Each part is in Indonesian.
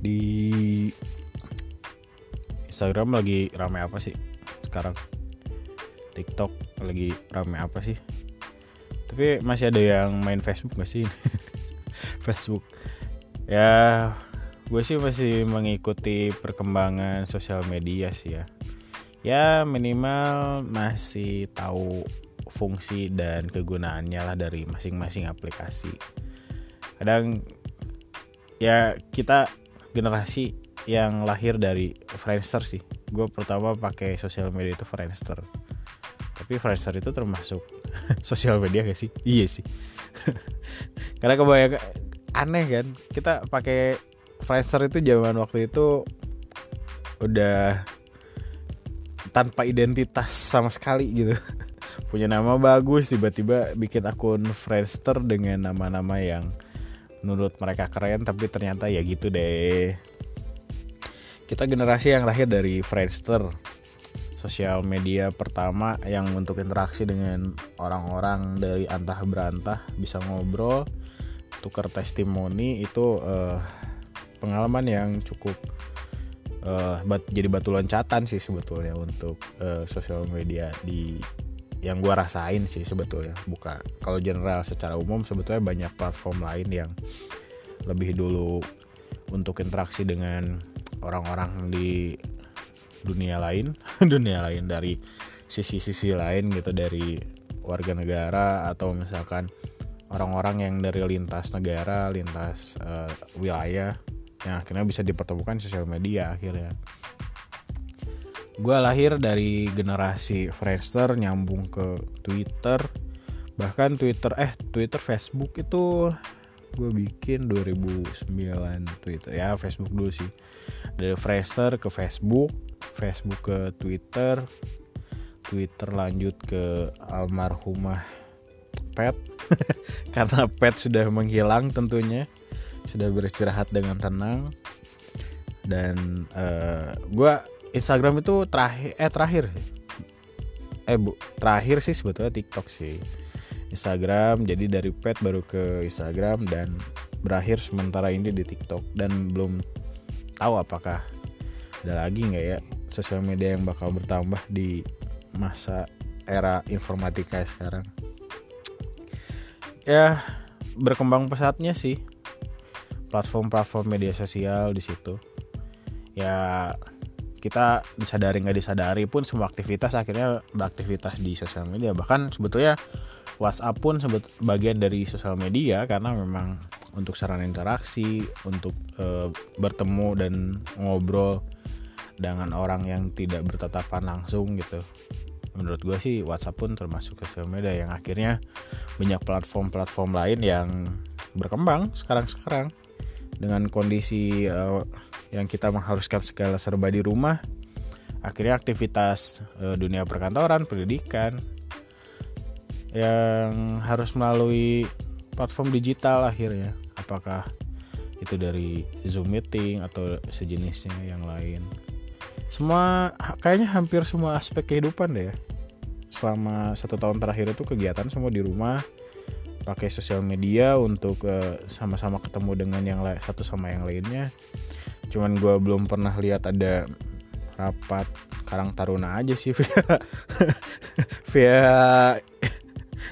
di Instagram lagi rame apa sih sekarang? TikTok lagi rame apa sih? Tapi masih ada yang main Facebook gak sih? Facebook. Ya gue sih masih mengikuti perkembangan sosial media sih ya. Ya minimal masih tahu fungsi dan kegunaannya lah dari masing-masing aplikasi. Kadang ya kita generasi yang lahir dari Friendster sih. Gue pertama pakai sosial media itu Friendster. Tapi Friendster itu termasuk sosial media gak sih? Iya sih. Karena kebanyakan aneh kan kita pakai Friendster itu zaman waktu itu udah tanpa identitas sama sekali gitu. Punya nama bagus tiba-tiba bikin akun Friendster dengan nama-nama yang menurut mereka keren tapi ternyata ya gitu deh. Kita generasi yang lahir dari Friendster sosial media pertama yang untuk interaksi dengan orang-orang dari antah berantah bisa ngobrol tukar testimoni itu uh, pengalaman yang cukup uh, bat, jadi batu loncatan sih sebetulnya untuk uh, sosial media di yang gua rasain sih sebetulnya. Bukan kalau general secara umum sebetulnya banyak platform lain yang lebih dulu untuk interaksi dengan orang-orang di dunia lain dunia lain dari sisi-sisi lain gitu dari warga negara atau misalkan orang-orang yang dari lintas negara lintas uh, wilayah yang akhirnya bisa dipertemukan sosial media akhirnya gue lahir dari generasi Friendster nyambung ke Twitter. Bahkan Twitter eh Twitter Facebook itu gue bikin 2009 Twitter. Ya Facebook dulu sih. Dari Friendster ke Facebook Facebook ke Twitter Twitter lanjut ke almarhumah Pet. Karena Pet sudah menghilang tentunya sudah beristirahat dengan tenang. Dan uh, gue Instagram itu terakhir eh terakhir. Eh bu terakhir sih sebetulnya TikTok sih. Instagram jadi dari Pet baru ke Instagram dan berakhir sementara ini di TikTok. Dan belum tahu apakah ada lagi nggak ya sosial media yang bakal bertambah di masa era informatika sekarang. Ya berkembang pesatnya sih. Platform-platform media sosial di situ. Ya kita disadari nggak disadari pun semua aktivitas akhirnya beraktivitas di sosial media. Bahkan sebetulnya WhatsApp pun sebet bagian dari sosial media karena memang untuk sarana interaksi untuk e, bertemu dan ngobrol dengan orang yang tidak bertatapan langsung gitu. Menurut gue sih WhatsApp pun termasuk sosial media yang akhirnya banyak platform-platform lain yang berkembang sekarang-sekarang. Dengan kondisi uh, yang kita mengharuskan segala serba di rumah. Akhirnya aktivitas uh, dunia perkantoran pendidikan yang harus melalui platform digital akhirnya. Apakah itu dari Zoom meeting atau sejenisnya yang lain. Semua kayaknya hampir semua aspek kehidupan deh ya. selama satu tahun terakhir itu kegiatan semua di rumah pakai sosial media untuk uh, sama-sama ketemu dengan yang satu sama yang lainnya cuman gue belum pernah lihat ada rapat Karang Taruna aja sih via via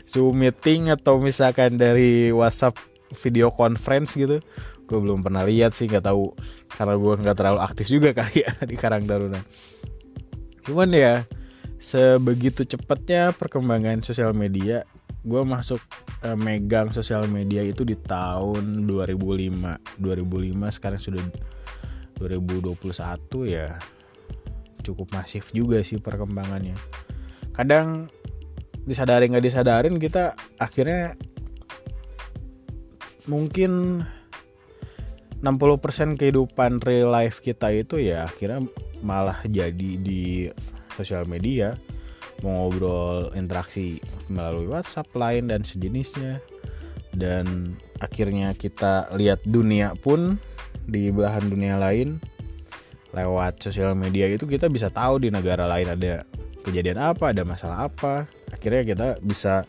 Zoom meeting atau misalkan dari WhatsApp video conference gitu. Gue belum pernah lihat sih nggak tahu. Karena gue nggak terlalu aktif juga kali ya di Karang Taruna. Cuman ya sebegitu cepatnya perkembangan sosial media gue masuk uh, megang sosial media itu di tahun 2005 2005 sekarang sudah 2021 ya cukup masif juga sih perkembangannya. Kadang disadari nggak disadarin kita akhirnya mungkin 60% kehidupan real life kita itu ya akhirnya malah jadi di sosial media mau ngobrol interaksi melalui WhatsApp lain dan sejenisnya. Dan akhirnya kita lihat dunia pun di belahan dunia lain lewat sosial media itu kita bisa tahu di negara lain ada kejadian apa ada masalah apa. Akhirnya kita bisa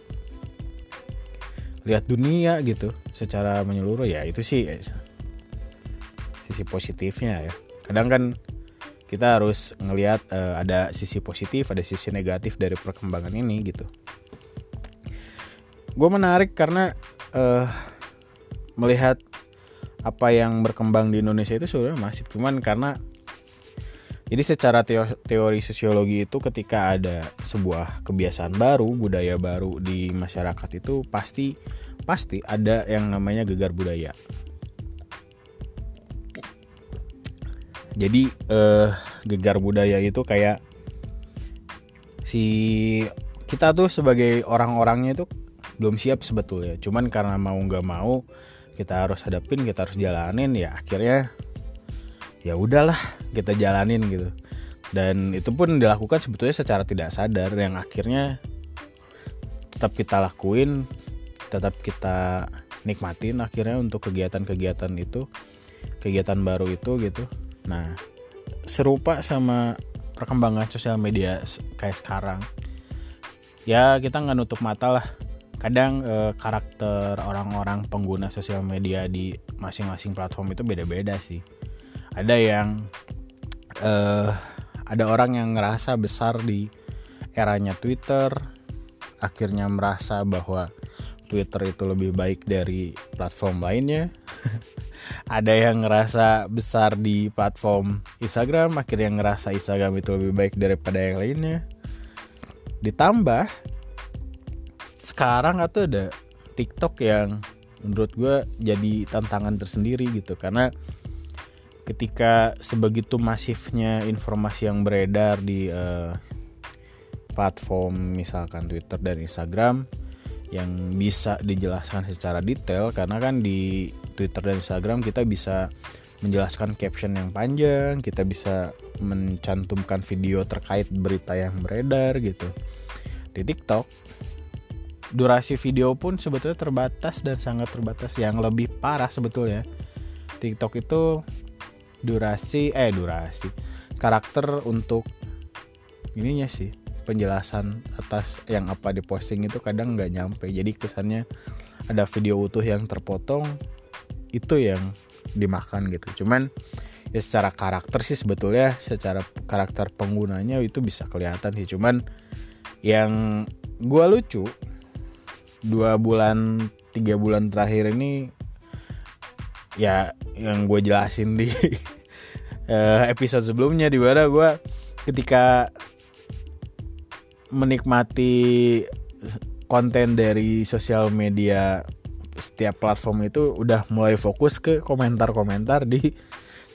lihat dunia gitu secara menyeluruh. Ya itu sih sisi positifnya ya. Kadang kan kita harus ngelihat uh, ada sisi positif ada sisi negatif dari perkembangan ini gitu. Gue menarik karena uh, melihat apa yang berkembang di Indonesia itu sebenarnya masih cuman karena jadi secara teori sosiologi itu ketika ada sebuah kebiasaan baru, budaya baru di masyarakat itu pasti pasti ada yang namanya gegar budaya. Jadi eh, gegar budaya itu kayak si kita tuh sebagai orang-orangnya itu belum siap sebetulnya. Cuman karena mau nggak mau kita harus hadapin, kita harus jalanin ya akhirnya ya udahlah kita jalanin gitu. Dan itu pun dilakukan sebetulnya secara tidak sadar yang akhirnya tetap kita lakuin tetap kita nikmatin akhirnya untuk kegiatan-kegiatan itu kegiatan baru itu gitu. Nah serupa sama perkembangan sosial media kayak sekarang ya kita nggak nutup mata lah kadang eh, karakter orang-orang pengguna sosial media di masing-masing platform itu beda-beda sih. Ada yang uh, ada orang yang ngerasa besar di eranya Twitter akhirnya merasa bahwa Twitter itu lebih baik dari platform lainnya. Ada yang ngerasa besar di platform Instagram akhirnya ngerasa Instagram itu lebih baik daripada yang lainnya. Ditambah sekarang atau ada TikTok yang menurut gue jadi tantangan tersendiri gitu karena ketika sebegitu masifnya informasi yang beredar di uh, platform misalkan Twitter dan Instagram yang bisa dijelaskan secara detail karena kan di Twitter dan Instagram kita bisa menjelaskan caption yang panjang, kita bisa mencantumkan video terkait berita yang beredar gitu. Di TikTok durasi video pun sebetulnya terbatas dan sangat terbatas. Yang lebih parah sebetulnya. TikTok itu durasi eh durasi karakter untuk ininya sih penjelasan atas yang apa diposting itu kadang nggak nyampe. Jadi kesannya ada video utuh yang terpotong itu yang dimakan gitu. Cuman ya secara karakter sih sebetulnya secara karakter penggunanya itu bisa kelihatan sih. Cuman yang gua lucu dua bulan tiga bulan terakhir ini ya yang gue jelasin di uh, episode sebelumnya di mana gue ketika menikmati konten dari sosial media setiap platform itu udah mulai fokus ke komentar-komentar di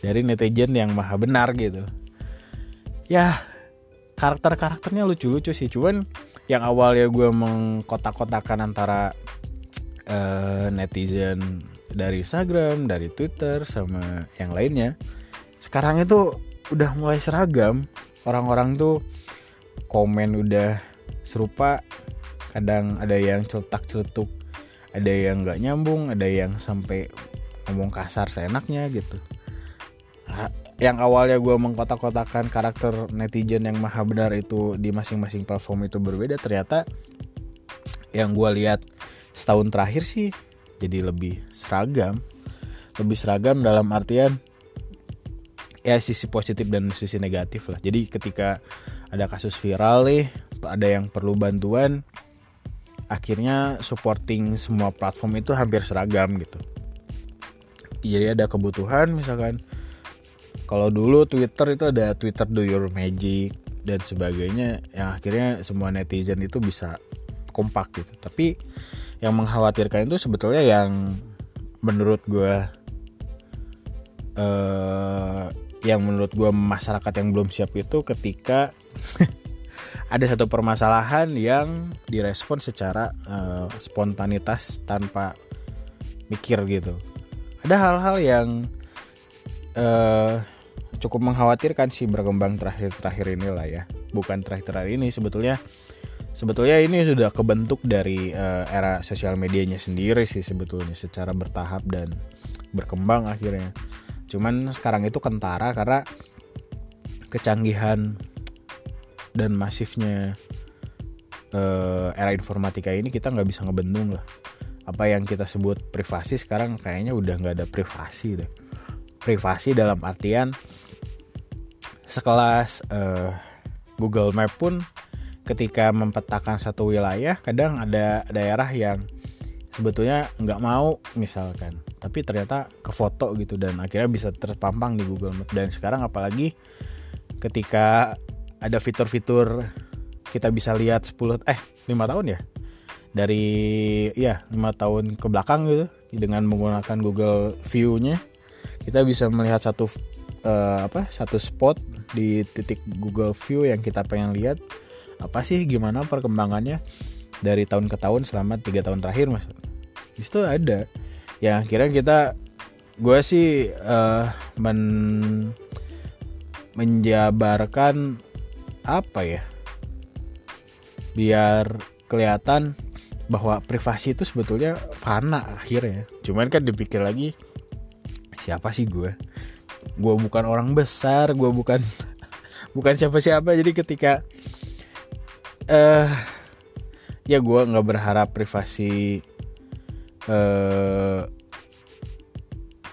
dari netizen yang maha benar gitu. Ya karakter-karakternya lucu-lucu sih cuman yang awalnya gue mengkotak-kotakan antara uh, netizen dari Instagram, dari Twitter sama yang lainnya. Sekarang itu udah mulai seragam. Orang-orang tuh komen udah serupa. Kadang ada yang celetak-celetuk, ada yang nggak nyambung, ada yang sampai ngomong kasar seenaknya gitu. Yang awalnya gue mengkotak-kotakan karakter netizen yang maha benar itu di masing-masing platform itu berbeda, ternyata yang gue lihat setahun terakhir sih jadi lebih seragam. Lebih seragam dalam artian ya sisi positif dan sisi negatif lah. Jadi ketika ada kasus viral nih ada yang perlu bantuan akhirnya supporting semua platform itu hampir seragam gitu. Jadi ada kebutuhan misalkan kalau dulu Twitter itu ada Twitter do your magic dan sebagainya yang akhirnya semua netizen itu bisa kompak gitu. Tapi yang mengkhawatirkan itu sebetulnya yang menurut gue uh, yang menurut gue masyarakat yang belum siap itu ketika ada satu permasalahan yang direspon secara uh, spontanitas tanpa mikir gitu. Ada hal-hal yang uh, cukup mengkhawatirkan sih berkembang terakhir-terakhir inilah ya. Bukan terakhir-terakhir ini sebetulnya sebetulnya ini sudah kebentuk dari uh, era sosial medianya sendiri sih sebetulnya secara bertahap dan berkembang akhirnya. Cuman sekarang itu kentara karena kecanggihan dan masifnya uh, era informatika ini kita nggak bisa ngebendung lah. Apa yang kita sebut privasi sekarang kayaknya udah nggak ada privasi deh. Privasi dalam artian sekelas uh, Google Map pun ketika mempetakan satu wilayah kadang ada daerah yang sebetulnya nggak mau misalkan. Tapi ternyata ke foto gitu dan akhirnya bisa terpampang di Google Map. Dan sekarang apalagi ketika ada fitur-fitur kita bisa lihat 10 eh 5 tahun ya? Dari ya lima tahun ke belakang gitu dengan menggunakan Google View-nya kita bisa melihat satu uh, apa satu spot di titik Google View yang kita pengen lihat. Apa sih gimana perkembangannya dari tahun ke tahun selama tiga tahun terakhir mas? Itu ada. Ya akhirnya kita gue sih uh, men menjabarkan apa ya biar kelihatan bahwa privasi itu sebetulnya fana akhirnya. Cuman kan dipikir lagi siapa sih gue gue bukan orang besar gue bukan bukan siapa-siapa. Jadi ketika eh uh, ya gue nggak berharap privasi uh,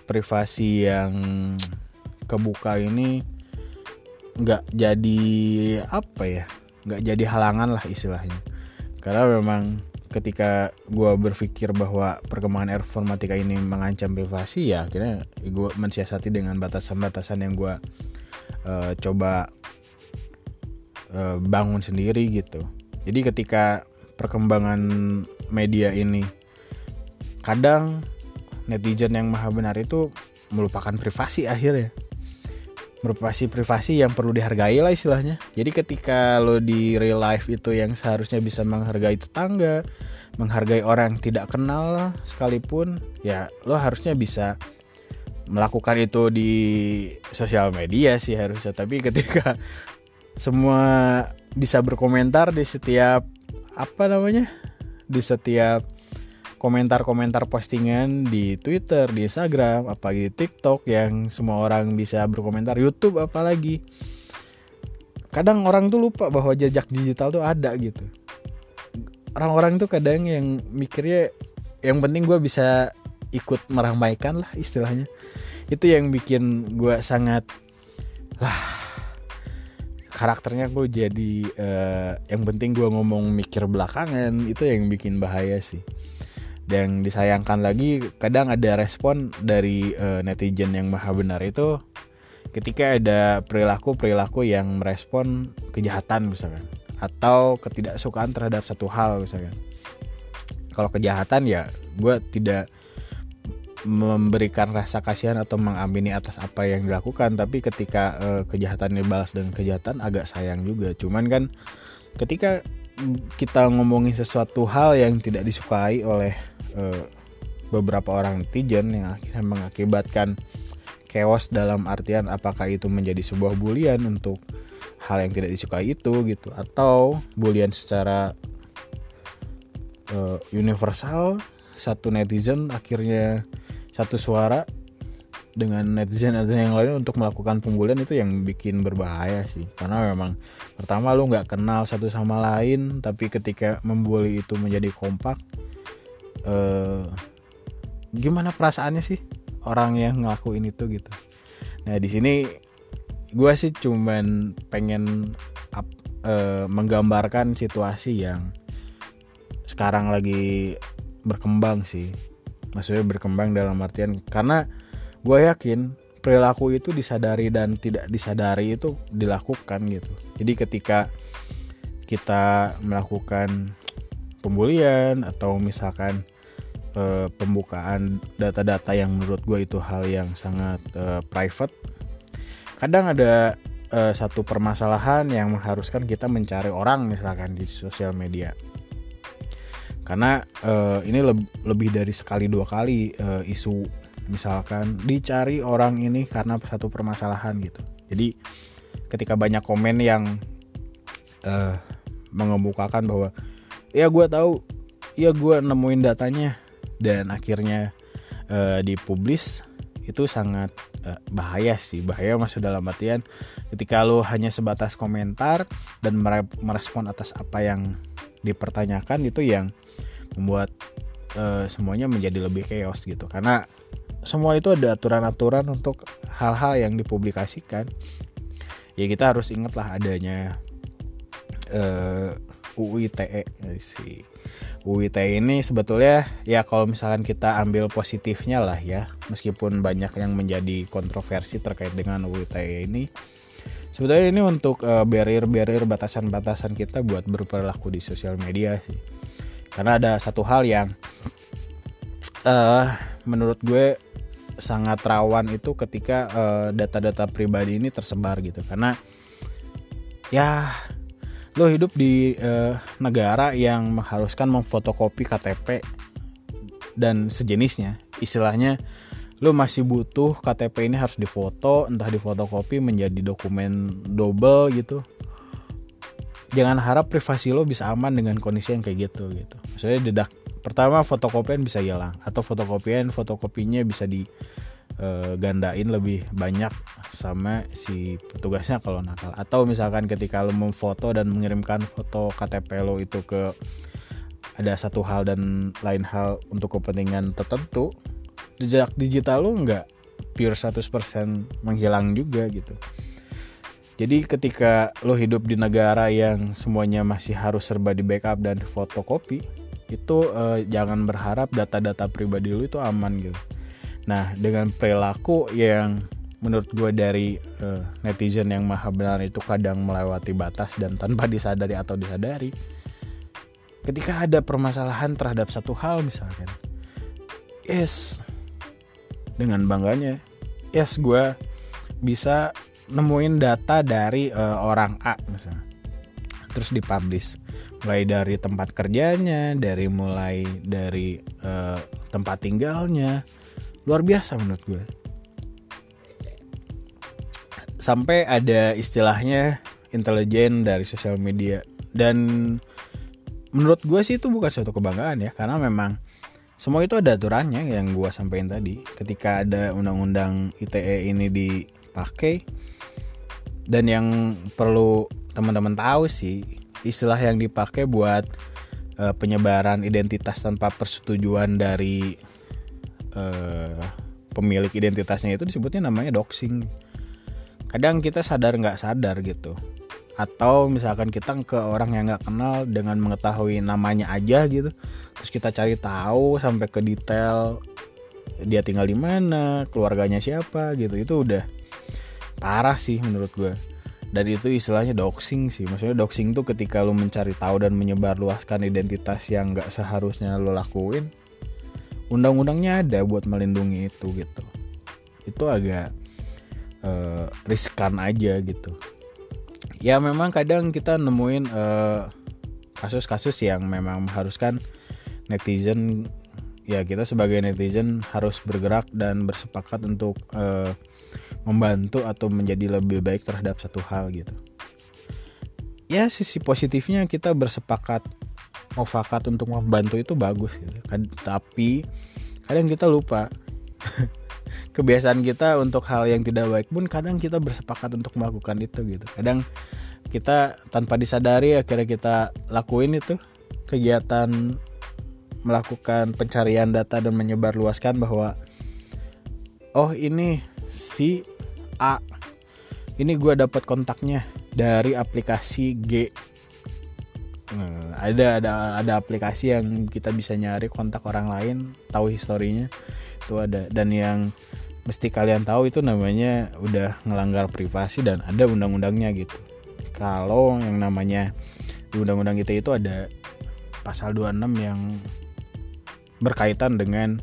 privasi yang kebuka ini nggak jadi apa ya nggak jadi halangan lah istilahnya. Karena memang ketika gue berpikir bahwa perkembangan informatika ini mengancam privasi ya akhirnya gue mensiasati dengan batasan-batasan yang gue uh, coba uh, bangun sendiri gitu. Jadi ketika perkembangan media ini kadang netizen yang maha benar itu melupakan privasi akhirnya privasi privasi yang perlu dihargai lah istilahnya. Jadi ketika lo di real life itu yang seharusnya bisa menghargai tetangga menghargai orang yang tidak kenal sekalipun ya lo harusnya bisa melakukan itu di sosial media sih harusnya. Tapi ketika semua bisa berkomentar di setiap apa namanya di setiap komentar-komentar postingan di Twitter, di Instagram, apalagi di TikTok yang semua orang bisa berkomentar, YouTube apalagi. Kadang orang tuh lupa bahwa jejak digital tuh ada gitu. Orang-orang tuh kadang yang mikirnya yang penting gue bisa ikut meramaikan lah istilahnya. Itu yang bikin gue sangat lah karakternya gue jadi uh, yang penting gue ngomong mikir belakangan itu yang bikin bahaya sih dan disayangkan lagi kadang ada respon dari uh, netizen yang maha benar itu ketika ada perilaku perilaku yang merespon kejahatan misalkan atau ketidaksukaan terhadap satu hal misalkan. Kalau kejahatan ya gue tidak memberikan rasa kasihan atau mengamini atas apa yang dilakukan tapi ketika uh, kejahatan dibalas dengan kejahatan agak sayang juga. Cuman kan ketika kita ngomongin sesuatu hal yang tidak disukai oleh uh, beberapa orang netizen yang akhirnya mengakibatkan chaos dalam artian apakah itu menjadi sebuah bulian untuk hal yang tidak disukai itu gitu atau bulian secara uh, universal. Satu netizen akhirnya satu suara dengan netizen netizen yang lain untuk melakukan pembulian itu yang bikin berbahaya sih. Karena memang pertama lu nggak kenal satu sama lain tapi ketika membuli itu menjadi kompak eh, gimana perasaannya sih orang yang ngelakuin itu gitu? Nah di sini gue sih cuman pengen up, eh, menggambarkan situasi yang sekarang lagi berkembang sih. Maksudnya berkembang dalam artian karena gue yakin perilaku itu disadari dan tidak disadari itu dilakukan gitu. Jadi ketika kita melakukan pembulian atau misalkan e, pembukaan data-data yang menurut gue itu hal yang sangat e, private kadang ada e, satu permasalahan yang mengharuskan kita mencari orang misalkan di sosial media. Karena e, ini le lebih dari sekali dua kali e, isu misalkan dicari orang ini karena satu permasalahan gitu. Jadi ketika banyak komen yang uh, mengemukakan bahwa ya gue tahu. Ya gue nemuin datanya. Dan akhirnya uh, dipublis itu sangat uh, bahaya sih. Bahaya masuk dalam artian ketika lo hanya sebatas komentar dan merespon atas apa yang dipertanyakan itu yang membuat uh, semuanya menjadi lebih chaos gitu. Karena semua itu ada aturan-aturan untuk hal-hal yang dipublikasikan. Ya kita harus ingatlah adanya uh, UU ITE sih UU ITE ini sebetulnya ya kalau misalkan kita ambil positifnya lah ya meskipun banyak yang menjadi kontroversi terkait dengan UU ITE ini sebetulnya ini untuk uh, barrier-barrier batasan-batasan kita buat berperilaku di sosial media sih. Karena ada satu hal yang uh, menurut gue sangat rawan itu ketika data data-data pribadi ini tersebar gitu. Karena ya lo hidup di uh, negara yang mengharuskan memfotokopi KTP dan sejenisnya. Istilahnya lo masih butuh KTP ini harus difoto entah difotokopi menjadi dokumen double gitu. Jangan harap privasi lo bisa aman dengan kondisi yang kayak gitu gitu. Maksudnya dedak pertama fotokopian bisa hilang. Atau fotokopian fotokopinya bisa di uh, gandain lebih banyak sama si petugasnya kalau nakal. Atau misalkan ketika lo memfoto dan mengirimkan foto KTP lo itu ke ada satu hal dan lain hal untuk kepentingan tertentu jejak digital lu nggak pure 100% menghilang juga gitu. Jadi ketika lo hidup di negara yang semuanya masih harus serba di backup dan fotokopi itu eh, jangan berharap data-data pribadi lo itu aman gitu. Nah dengan perilaku yang menurut gue dari eh, netizen yang maha benar itu kadang melewati batas dan tanpa disadari atau disadari ketika ada permasalahan terhadap satu hal misalkan yes dengan bangganya yes gue bisa nemuin data dari uh, orang A misalnya terus dipublish. Mulai dari tempat kerjanya dari mulai dari uh, tempat tinggalnya. Luar biasa menurut gue. Sampai ada istilahnya intelijen dari sosial media. Dan menurut gue sih itu bukan suatu kebanggaan ya karena memang semua itu ada aturannya yang gue sampaikan tadi. Ketika ada undang-undang ITE ini dipakai dan yang perlu teman-teman tahu sih istilah yang dipakai buat uh, penyebaran identitas tanpa persetujuan dari uh, pemilik identitasnya itu disebutnya namanya doxing. Kadang kita sadar nggak sadar gitu. Atau misalkan kita ke orang yang nggak kenal dengan mengetahui namanya aja gitu terus kita cari tahu sampai ke detail dia tinggal di mana keluarganya siapa gitu. Itu udah parah sih menurut gue dan itu istilahnya doxing sih. Maksudnya doxing tuh ketika lo mencari tahu dan menyebar luaskan identitas yang nggak seharusnya lo lakuin undang-undangnya ada buat melindungi itu gitu. Itu agak uh, riskan aja gitu. Ya memang kadang kita nemuin eh, kasus-kasus yang memang mengharuskan netizen ya kita sebagai netizen harus bergerak dan bersepakat untuk uh, membantu atau menjadi lebih baik terhadap satu hal gitu. Ya sisi positifnya kita bersepakat mufakat untuk membantu itu bagus gitu. Kan tapi kadang kita lupa. Kebiasaan kita untuk hal yang tidak baik pun kadang kita bersepakat untuk melakukan itu gitu. Kadang kita tanpa disadari akhirnya kita lakuin itu. Kegiatan melakukan pencarian data dan menyebar luaskan bahwa oh ini si A. Ini gue dapat kontaknya dari aplikasi G. Hmm, ada ada ada aplikasi yang kita bisa nyari kontak orang lain tahu historinya. Itu ada dan yang mesti kalian tahu itu namanya udah ngelanggar privasi dan ada undang-undangnya gitu. Kalau yang namanya di undang-undang kita itu ada pasal 26 yang berkaitan dengan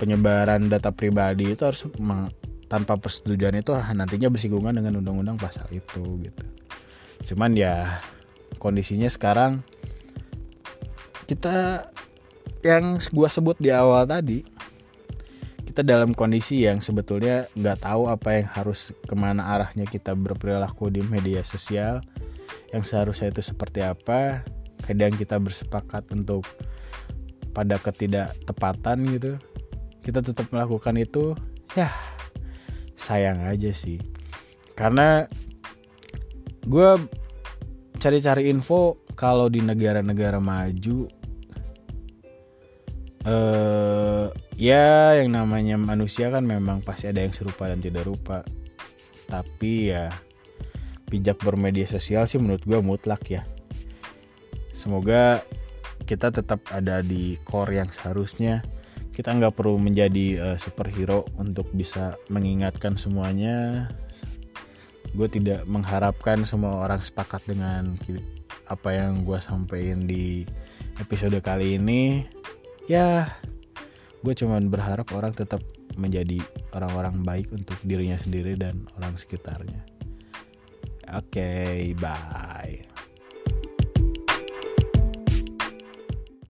penyebaran data pribadi itu harus tanpa persetujuan itu nantinya bersinggungan dengan undang-undang pasal itu gitu. Cuman ya kondisinya sekarang kita yang gua sebut di awal tadi kita dalam kondisi yang sebetulnya nggak tahu apa yang harus ke mana arahnya kita berperilaku di media sosial yang seharusnya itu seperti apa kadang kita bersepakat untuk pada ketidaktepatan gitu kita tetap melakukan itu ya sayang aja sih. Karena gue cari-cari info kalau di negara-negara maju eh ya yang namanya manusia kan memang pasti ada yang serupa dan tidak rupa. Tapi ya bijak bermedia sosial sih menurut gue mutlak ya. Semoga kita tetap ada di core yang seharusnya kita nggak perlu menjadi uh, superhero untuk bisa mengingatkan semuanya. Gue tidak mengharapkan semua orang sepakat dengan apa yang gue sampaikan di episode kali ini. Ya gue cuman berharap orang tetap menjadi orang-orang baik untuk dirinya sendiri dan orang sekitarnya. Oke okay, bye